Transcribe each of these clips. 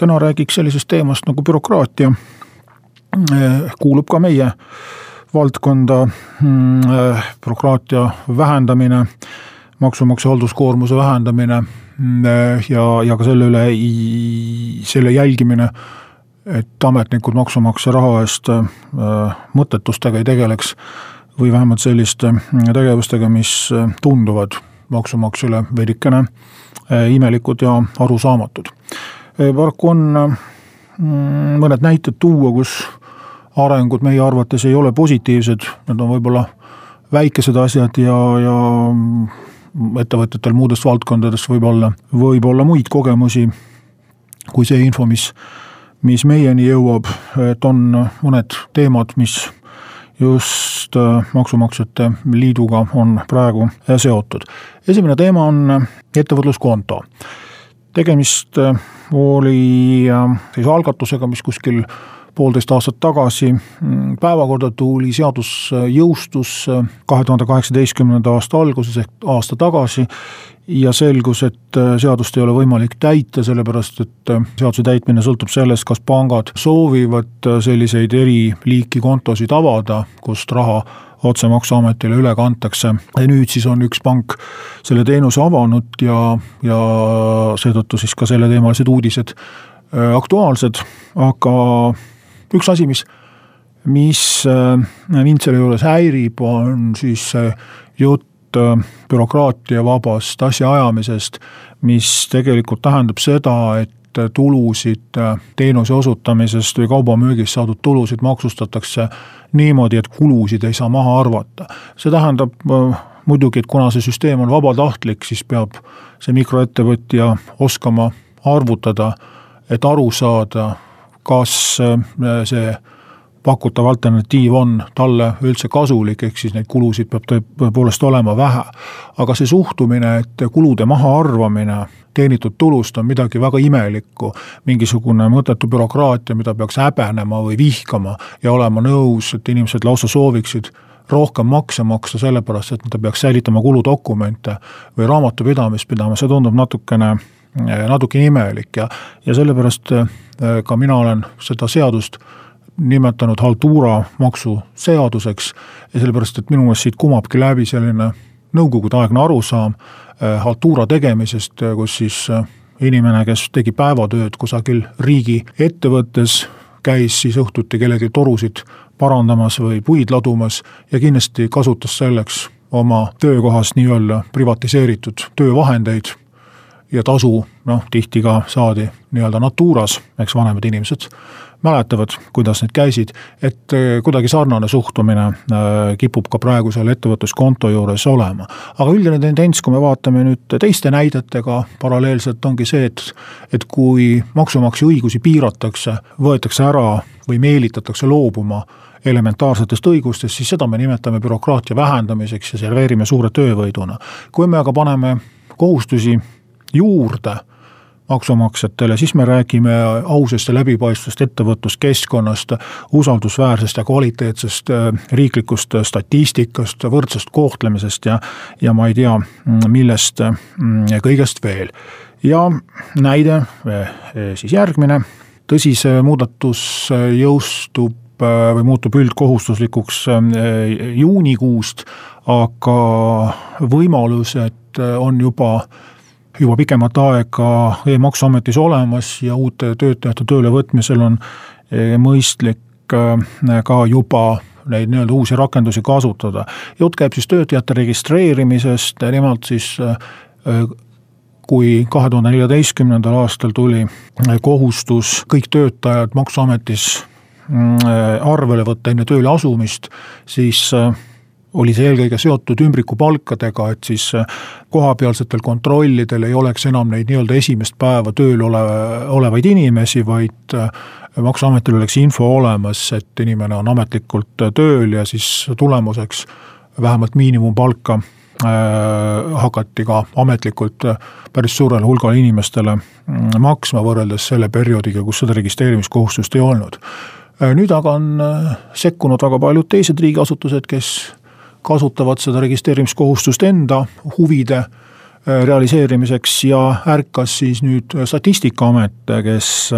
täna räägiks sellisest teemast nagu bürokraatia. Eh, kuulub ka meie valdkonda mm, eh, bürokraatia vähendamine, maksumaksja halduskoormuse vähendamine mm, eh, ja, ja ka selle üle, selle jälgimine, et ametnikud maksumaksja raha eest mõttetustega ei tegeleks või vähemalt selliste mm, tegevustega, mis tunduvad maksumaksjale veidikene imelikud ja arusaamatud paraku on mm, mõned näited tuua, kus arengud meie arvates ei ole positiivsed, need on võib-olla väikesed asjad ja, ja ettevõtjatel muudest valdkondadest võib olla, võib olla muid kogemusi kui see info, mis, mis meieni jõuab, et on mõned teemad, mis just äh, Maksumaksjate Liiduga on praegu seotud. esimene teema on ettevõtluskonto tegemist äh, oli äh, siis algatusega, mis kuskil poolteist aastat tagasi mm, päevakorda tuli, seadus äh, jõustus kahe tuhande kaheksateistkümnenda aasta alguses ehk aasta tagasi ja selgus, et seadust ei ole võimalik täita, sellepärast et seaduse täitmine sõltub sellest, kas pangad soovivad selliseid eri liiki kontosid avada, kust raha otse Maksuametile üle kantakse. nüüd siis on üks pank selle teenuse avanud ja, ja seetõttu siis ka selleteemalised uudised äh, aktuaalsed, aga üks asi, mis, mis äh, mind selle juures häirib, on siis jutt äh, bürokraatiavabast asjaajamisest, mis tegelikult tähendab seda, et tulusid teenuse osutamisest või kaubamüügist saadud tulusid maksustatakse niimoodi, et kulusid ei saa maha arvata. see tähendab äh, muidugi, et kuna see süsteem on vabatahtlik, siis peab see mikroettevõtja oskama arvutada, et aru saada, kas äh, see pakutav alternatiiv on talle üldse kasulik, ehk siis neid kulusid peab tõepoolest olema vähe. aga see suhtumine, et kulude mahaarvamine teenitud tulust on midagi väga imelikku, mingisugune mõttetu bürokraatia, mida peaks häbenema või vihkama ja olema nõus, et inimesed lausa sooviksid rohkem makse maksta, sellepärast et ta peaks säilitama kuludokumente või raamatupidamist pidama, see tundub natukene, natukene imelik ja, ja sellepärast eh, ka mina olen seda seadust nimetanud haltuura maksuseaduseks ja sellepärast, et minu meelest siit kumabki läbi selline nõukogudeaegne arusaam äh, haltuura tegemisest, äh, kus siis äh, inimene, kes tegi päevatööd kusagil riigiettevõttes, käis siis õhtuti kellegi torusid parandamas või puid ladumas ja kindlasti kasutas selleks oma töökohas nii-öelda privatiseeritud töövahendeid ja tasu noh, tihti ka saadi nii-öelda natuuras, eks vanemad inimesed mäletavad, kuidas need käisid, et äh, kuidagi sarnane suhtumine äh, kipub ka praegusel ettevõtluskonto juures olema. aga üldine tendents, kui me vaatame nüüd teiste näidetega paralleelselt, ongi see, et, et kui maksumaksja õigusi piiratakse, võetakse ära või meelitatakse loobuma elementaarsetest õigustest, siis seda me nimetame bürokraatia vähendamiseks ja serveerime suure töövõiduna. kui me aga paneme kohustusi juurde maksumaksjatele, siis me räägime ausast ja läbipaistvast ettevõtluskeskkonnast, usaldusväärsest ja kvaliteetsest äh, riiklikust statistikast, võrdsest kohtlemisest ja, ja ma ei tea, millest mm, kõigest veel. ja näide äh, siis järgmine, tõsi, see muudatus jõustub äh, või muutub üldkohustuslikuks juunikuust, aga võimalused on juba juba pikemat aega e-maksuametis olemas ja uute töötajate töölevõtmisel on e, mõistlik e, ka juba neid nii-öelda uusi rakendusi kasutada. jutt käib siis töötajate registreerimisest, nimelt siis e, kui kahe tuhande neljateistkümnendal aastal tuli kohustus kõik töötajad Maksuametis mm, arvele võtta enne tööle asumist, siis oli see eelkõige seotud ümbrikupalkadega, et siis kohapealsetel kontrollidel ei oleks enam neid nii-öelda esimest päeva tööl ole, olevaid inimesi, vaid maksuametil oleks info olemas, et inimene on ametlikult tööl ja siis tulemuseks vähemalt miinimumpalka äh, hakati ka ametlikult päris suurele hulgale inimestele mm, maksma, võrreldes selle perioodiga, kus seda registreerimiskohustust ei olnud. Äh, nüüd aga on äh, sekkunud väga paljud teised riigiasutused, kes kasutavad seda registreerimiskohustust enda huvide realiseerimiseks ja ärkas siis nüüd Statistikaamet, kes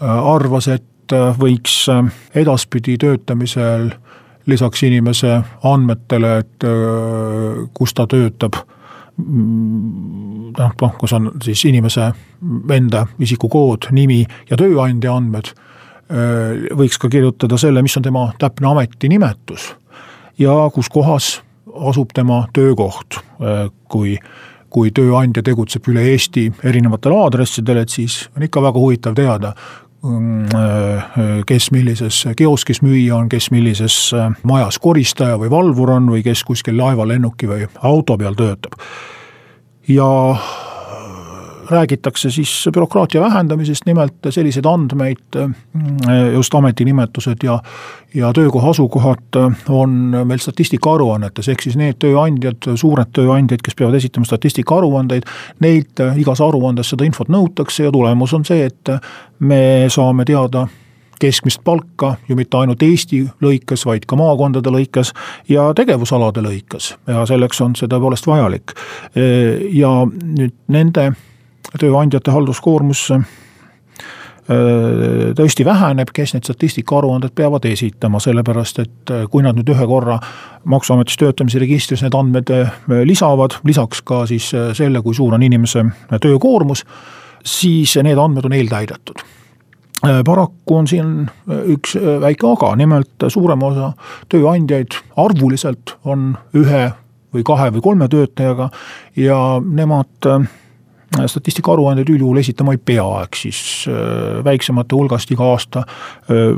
arvas, et võiks edaspidi töötamisel lisaks inimese andmetele, et äh, kus ta töötab, noh, noh, kus on siis inimese enda isikukood, nimi ja tööandja andmed, äh, võiks ka kirjutada selle, mis on tema täpne ametinimetus ja kus kohas asub tema töökoht, äh, kui kui tööandja tegutseb üle Eesti erinevatel aadressidel, et siis on ikka väga huvitav teada, Mm, äh, kes millises kioskis müüja on, kes millises äh, majas koristaja või valvur on või kes kuskil laeva, lennuki või auto peal töötab. ja räägitakse siis bürokraatia vähendamisest, nimelt selliseid andmeid, mm, just ametinimetused ja, ja töökoha asukohad on meil statistika aruannetes, ehk siis need tööandjad, suured tööandjad, kes peavad esitama statistika aruandeid, neilt igas aruandes seda infot nõutakse ja tulemus on see, et me saame teada keskmist palka ju mitte ainult Eesti lõikes, vaid ka maakondade lõikes ja tegevusalade lõikes ja selleks on see tõepoolest vajalik. ja nüüd nende tööandjate halduskoormus äh, tõesti väheneb, kes need statistikaaruanded peavad esitama, sellepärast et äh, kui nad nüüd ühe korra maksuametis töötamise registris need andmed äh, lisavad, lisaks ka siis selle, kui suur on inimese töökoormus, siis need andmed on eeltäidetud. Paraku on siin üks väike aga, nimelt suurem osa tööandjaid arvuliselt on ühe või kahe või kolme töötajaga ja nemad statistikaaruandeid üldjuhul esitama ei pea, ehk siis äh, väiksemate hulgast iga aasta äh,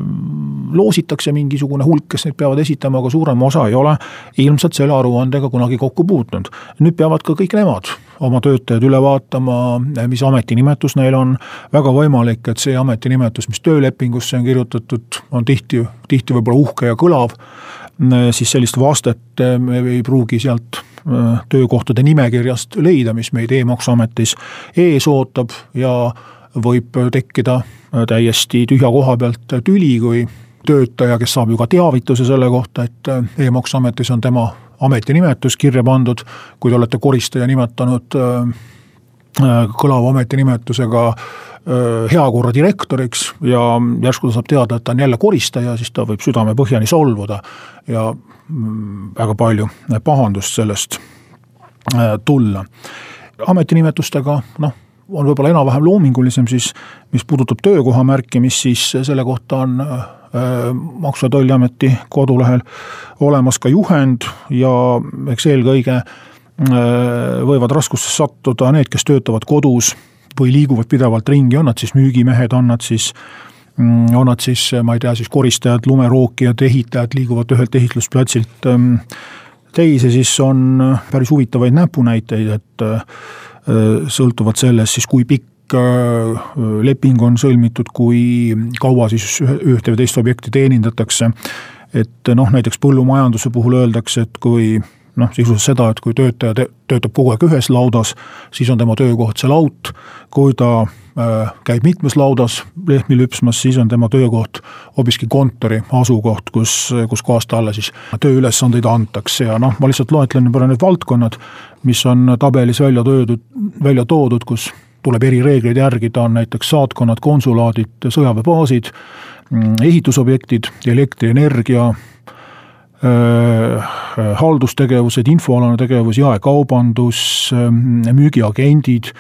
loositakse mingisugune hulk, kes neid peavad esitama, aga suurem osa ei ole ilmselt selle aruandega kunagi kokku puutunud. nüüd peavad ka kõik nemad oma töötajad üle vaatama, mis ametinimetus neil on, väga võimalik, et see ametinimetus, mis töölepingusse on kirjutatud, on tihti, tihti võib-olla uhke ja kõlav, siis sellist vastet ei pruugi sealt Äh, töökohtade nimekirjast leida, mis meid e-maksuametis ees ootab ja võib tekkida äh, täiesti tühja koha pealt tüli, kui töötaja, kes saab ju ka teavituse selle kohta, et äh, e-maksuametis on tema ametinimetus kirja pandud, kui te olete koristaja nimetanud kõlava ametinimetusega heakorra direktoriks ja järsku ta saab teada, et ta on jälle koristaja, siis ta võib südame põhjani solvuda ja Mm, väga palju pahandust sellest äh, tulla. ametinimetustega noh, on võib-olla enam-vähem loomingulisem siis, mis puudutab töökoha märkimist, siis selle kohta on äh, maksu- ja tolliameti kodulehel olemas ka juhend ja eks eelkõige äh, võivad raskustesse sattuda need, kes töötavad kodus või liiguvad pidevalt ringi, on nad siis müügimehed, on nad siis äh, Mm, on nad siis, ma ei tea, siis koristajad, lumerookijad, ehitajad liiguvad ühelt ehitusplatsilt ähm, teise, siis on äh, päris huvitavaid näpunäiteid, et äh, sõltuvalt sellest siis, kui pikk äh, leping on sõlmitud, kui kaua siis ühte või teist objekti teenindatakse. et noh, näiteks põllumajanduse puhul öeldakse, et kui noh, sisuliselt seda, et kui töötaja töötab kogu aeg ühes laudas, siis on tema töökoht see laut. kui ta äh, käib mitmes laudas lehmi lüpsmas, siis on tema töökoht hoopiski kontori asukoht, kus, kus kohas talle siis tööülesandeid antakse ja noh, ma lihtsalt loetlen võib-olla need valdkonnad, mis on tabelis välja töödud, välja toodud, kus tuleb erireegleid järgida, on näiteks saatkonnad, konsulaadid, sõjaväebaasid, mm, ehitusobjektid, elektrienergia haldustegevused, infoalane tegevus, jaekaubandus, ähm, müügiagendid,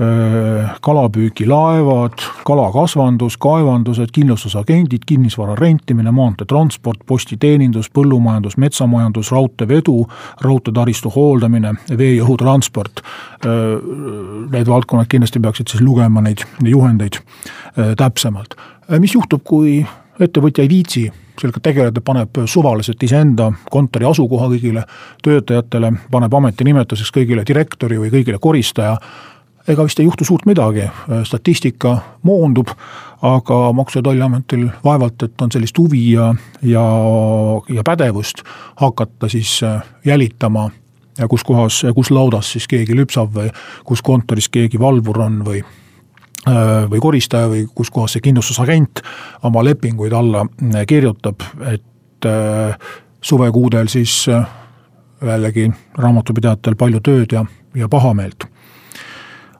äh, kalapüügilaevad, kalakasvandus, kaevandused, kindlustusagendid, kinnisvara rentimine, maanteetransport, postiteenindus, põllumajandus, metsamajandus, raudteevedu, raudteetaristu hooldamine, vee- ja õhutransport. Äh, need valdkonnad kindlasti peaksid siis lugema neid juhendeid täpsemalt. mis juhtub, kui ettevõtja ei viitsi sellega tegeleda, paneb suvaliselt iseenda kontori asukoha kõigile töötajatele, paneb ametinimetuseks kõigile direktori või kõigile koristaja. Ega vist ei juhtu suurt midagi, statistika moondub, aga Maksu- ja Tolliametil vaevalt, et on sellist huvi ja, ja, ja pädevust hakata siis äh, jälitama kus kohas, kus laudas siis keegi lüpsab või kus kontoris keegi valvur on või või koristaja või kus kohas see kindlustusagent oma lepinguid alla äh, kirjutab, et suvekuudel siis jällegi raamatupidajatel palju tööd ja, ja pahameelt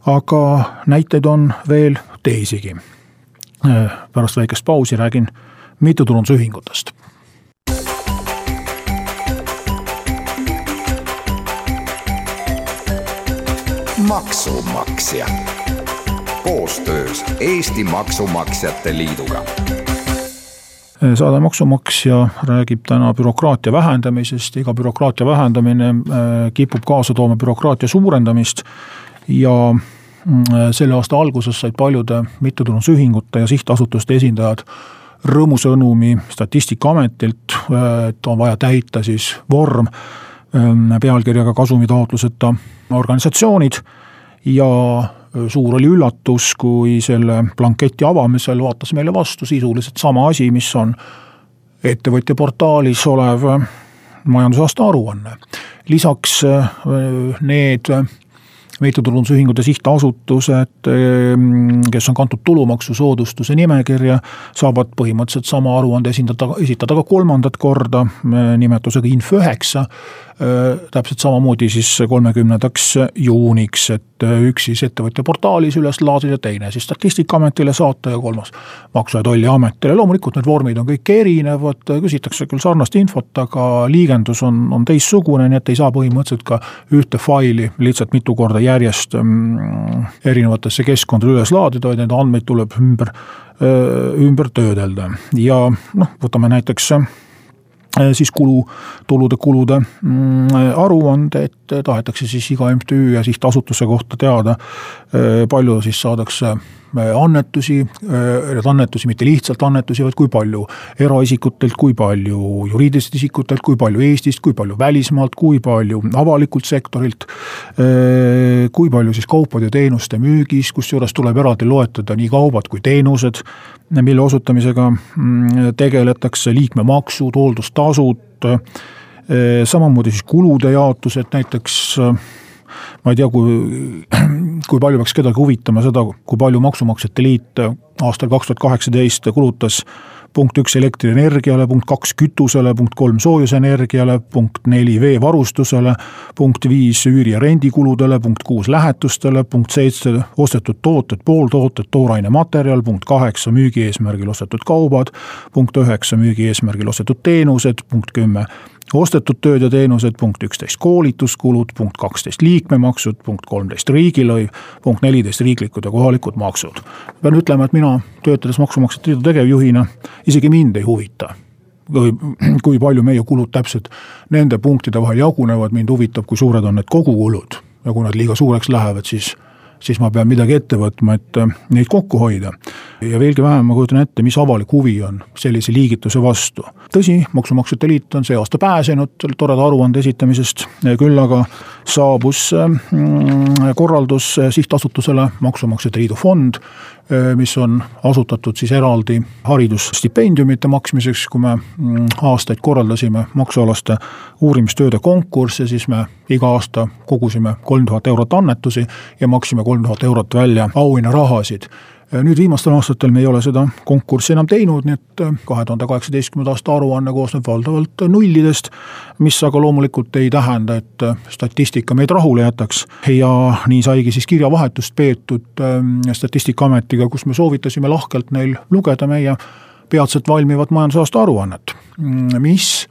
aga näiteid on veel teisigi. pärast väikest pausi räägin mittetulundusühingutest. maksumaksja koostöös Eesti Maksumaksjate Liiduga. Saade Maksumaksja räägib täna bürokraatia vähendamisest, iga bürokraatia vähendamine äh, kipub kaasa tooma bürokraatia suurendamist ja mm, selle aasta alguses said paljude mittetulundusühingute ja sihtasutuste esindajad rõõmusõnumi Statistikaametilt, et on vaja täita siis vorm mm, pealkirjaga kasumitaotluseta organisatsioonid. Ja suur oli üllatus, kui selle blanketi avamisel vaatas meile vastu sisuliselt sama asi, mis on ettevõtja portaalis olev majandusaasta aruanne. lisaks need mittetulundusühingud ja sihtasutused, kes on kantud tulumaksusoodustuse nimekirja, saavad põhimõtteliselt sama aruande esindada, esitada ka kolmandat korda nimetusega Inf üheksa täpselt samamoodi siis kolmekümnendaks juuniks, et üks siis ettevõtja portaalis üles laadida, teine siis Statistikaametile saata ja kolmas Maksu- ja Tolliametile, loomulikult need vormid on kõik erinevad, küsitakse küll sarnast infot, aga liigendus on, on teistsugune, nii et ei saa põhimõtteliselt ka ühte faili lihtsalt mitu korda järjest mm, erinevatesse keskkondadele üles laadida, vaid neid andmeid tuleb ümber, ümber töödelda. Ja noh, võtame näiteks Äh, siis kulu, tulude-kulude mm, aruande, et tahetakse siis iga MTÜ ja sihtasutuse kohta teada, äh, palju siis saadakse äh, annetusi, need annetusi, mitte lihtsalt annetusi, vaid kui palju eraisikutelt, kui palju juriidilistelt isikutelt, kui palju Eestist, kui palju välismaalt, kui palju avalikult sektorilt. kui palju siis kaupade ja teenuste müügis, kusjuures tuleb eraldi loetleda nii kaubad kui teenused, mille osutamisega mm, tegeletakse, liikmemaksud, hooldustasud, samamoodi siis kulude jaotus, et näiteks ma ei tea, kui, kui palju peaks kedagi huvitama seda, kui palju Maksumaksjate Liit aastal kaks tuhat kaheksateist kulutas punkt üks elektrienergiale, punkt kaks kütusele, punkt kolm soojusenergiale, punkt neli veevarustusele, punkt viis üüri- ja rendikuludele, punkt kuus lähetustele, punkt seitse ostetud tooted, pooltooted, tooraine materjal, punkt kaheksa müügi eesmärgil ostetud kaubad, punkt üheksa müügi eesmärgil ostetud teenused, punkt kümme ostetud tööd ja teenused, punkt üksteist. Koolituskulud, punkt kaksteist. Liikmemaksud, punkt kolmteist. Riigilõiv, punkt neliteist. Riiklikud ja kohalikud maksud. pean ütlema, et mina töötades Maksumaksjate Liidu tegevjuhina, isegi mind ei huvita või kui palju meie kulud täpselt nende punktide vahel jagunevad, mind huvitab, kui suured on need kogukulud. Ja kui nad liiga suureks lähevad, siis siis ma pean midagi ette võtma, et äh, neid kokku hoida. ja veelgi vähem ma kujutan ette, mis avalik huvi on sellise liigituse vastu. tõsi, Maksumaksjate Liit on see aasta pääsenud toreda aruande esitamisest, küll aga saabus äh, mm, korraldus sihtasutusele Maksumaksjate Liidu fond, äh, mis on asutatud siis eraldi haridusstipendiumite maksmiseks, kui me mm, aastaid korraldasime maksualaste uurimistööde konkursse, siis me iga aasta kogusime kolm tuhat eurot annetusi ja maksime kolm tuhat eurot välja auhinnarahasid nüüd viimastel aastatel me ei ole seda konkurssi enam teinud, nii et kahe tuhande kaheksateistkümnenda aasta aruanne koosneb valdavalt nullidest, mis aga loomulikult ei tähenda, et statistika meid rahule jätaks. ja nii saigi siis kirjavahetust peetud ähm, Statistikaametiga, kus me soovitasime lahkelt neil lugeda meie peatselt valmivat majandusaasta aruannet, mis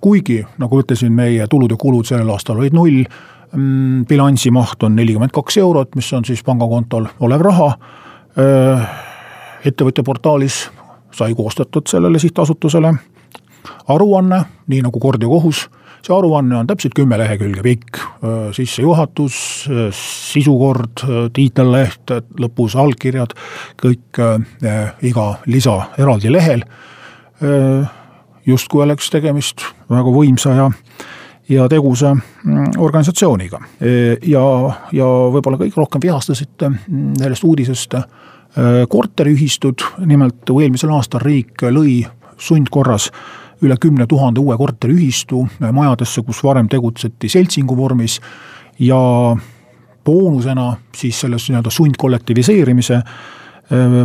kuigi nagu ütlesin, meie tulud ja kulud sellel aastal olid null, mm, bilansi maht on nelikümmend kaks eurot, mis on siis pangakontol olev raha. Ettevõtja portaalis sai koostatud sellele sihtasutusele aruanne, nii nagu kord ja kohus. see aruanne on täpselt kümme lehekülge pikk, sissejuhatus, sisukord, tiitelleht, lõpus allkirjad, kõik iga lisa eraldi lehel justkui oleks tegemist väga võimsa ja ja tegusa mm, organisatsiooniga. ja, ja võib-olla kõige rohkem vihastasid mm, sellest uudisest korteriühistud, nimelt eelmisel aastal riik lõi sundkorras üle kümne tuhande uue korteriühistu majadesse, kus varem tegutseti seltsingu vormis ja boonusena siis selles nii-öelda sundkollektiviseerimise äh,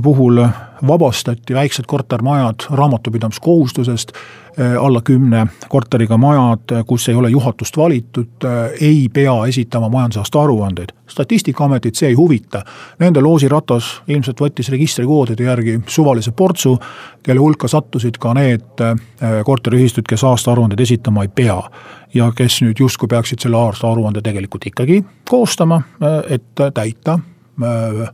puhul vabastati väiksed kortermajad raamatupidamiskohustusest, äh, alla kümne korteriga majad, kus ei ole juhatust valitud, äh, ei pea esitama majandusaasta aruandeid. statistikaametit see ei huvita, nende loosiratas ilmselt võttis registrikoodide järgi suvalise portsu, kelle hulka sattusid ka need korteriühistud, kes aastaaruandeid esitama ei pea ja kes nüüd justkui peaksid selle aastaaruande tegelikult ikkagi koostama, et täita äh,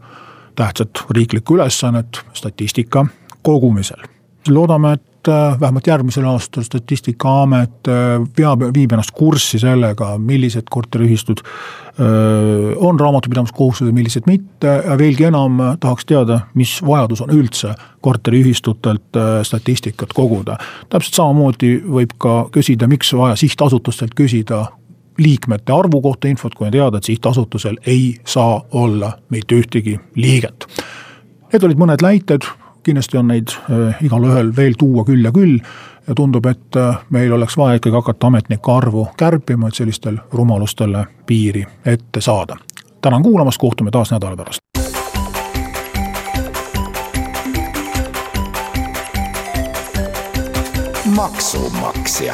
tähtsat riiklikku ülesannet statistika kogumisel. loodame, et äh, vähemalt järgmisel aastal Statistikaamet äh, peab, viib ennast kurssi sellega, millised korteriühistud on raamatupidamiskohustused, millised mitte ja veelgi enam tahaks teada, mis vajadus on üldse korteriühistutelt statistikat koguda. täpselt samamoodi võib ka küsida, miks vaja sihtasutustelt küsida liikmete arvu kohta infot, kui on teada, et sihtasutusel ei saa olla mitte ühtegi liiget. Need olid mõned näited, kindlasti on neid äh, igalühel veel tuua küll ja küll ja tundub, et äh, meil oleks vaja ikkagi hakata ametnike arvu kärpima, et sellistel rumalustele piiri ette saada. tänan kuulamast, kohtume taas nädala pärast. maksumaksja